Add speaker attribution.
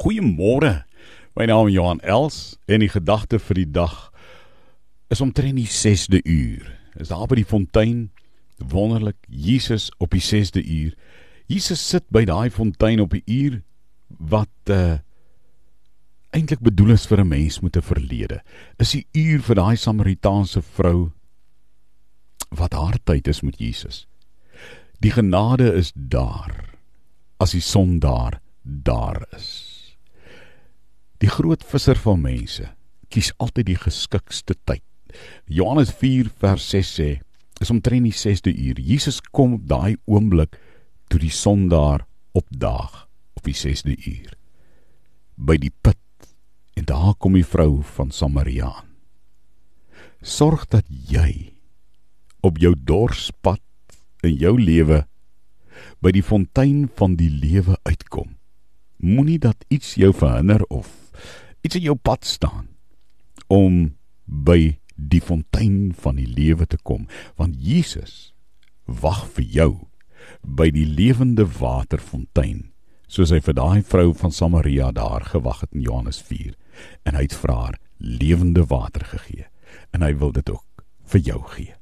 Speaker 1: Goeiemôre. My naam is Johan Els en die gedagte vir die dag is omtrent die 6de uur. Is daar by die fontein wonderlik Jesus op die 6de uur. Jesus sit by daai fontein op 'n uur wat uh eintlik bedoel is vir 'n mens met 'n verlede. Is die uur vir daai Samaritaanse vrou wat haar tyd is met Jesus. Die genade is daar as die son daar daar is. Die groot visser van mense kies altyd die geskikste tyd. Johannes 4 vers 6 sê is omtrent die 6de uur. Jesus kom op daai oomblik toe die son daar opdaag op die 6de uur by die put en daar kom die vrou van Samaria aan. Sorg dat jy op jou dorspad in jou lewe by die fontein van die lewe uitkom. Moenie dat iets jou verhinder of iets in jou pad staan om by die fontein van die lewe te kom want Jesus wag vir jou by die lewende waterfontein soos hy vir daai vrou van Samaria daar gewag het in Johannes 4 en hy het vir haar lewende water gegee en hy wil dit ook vir jou gee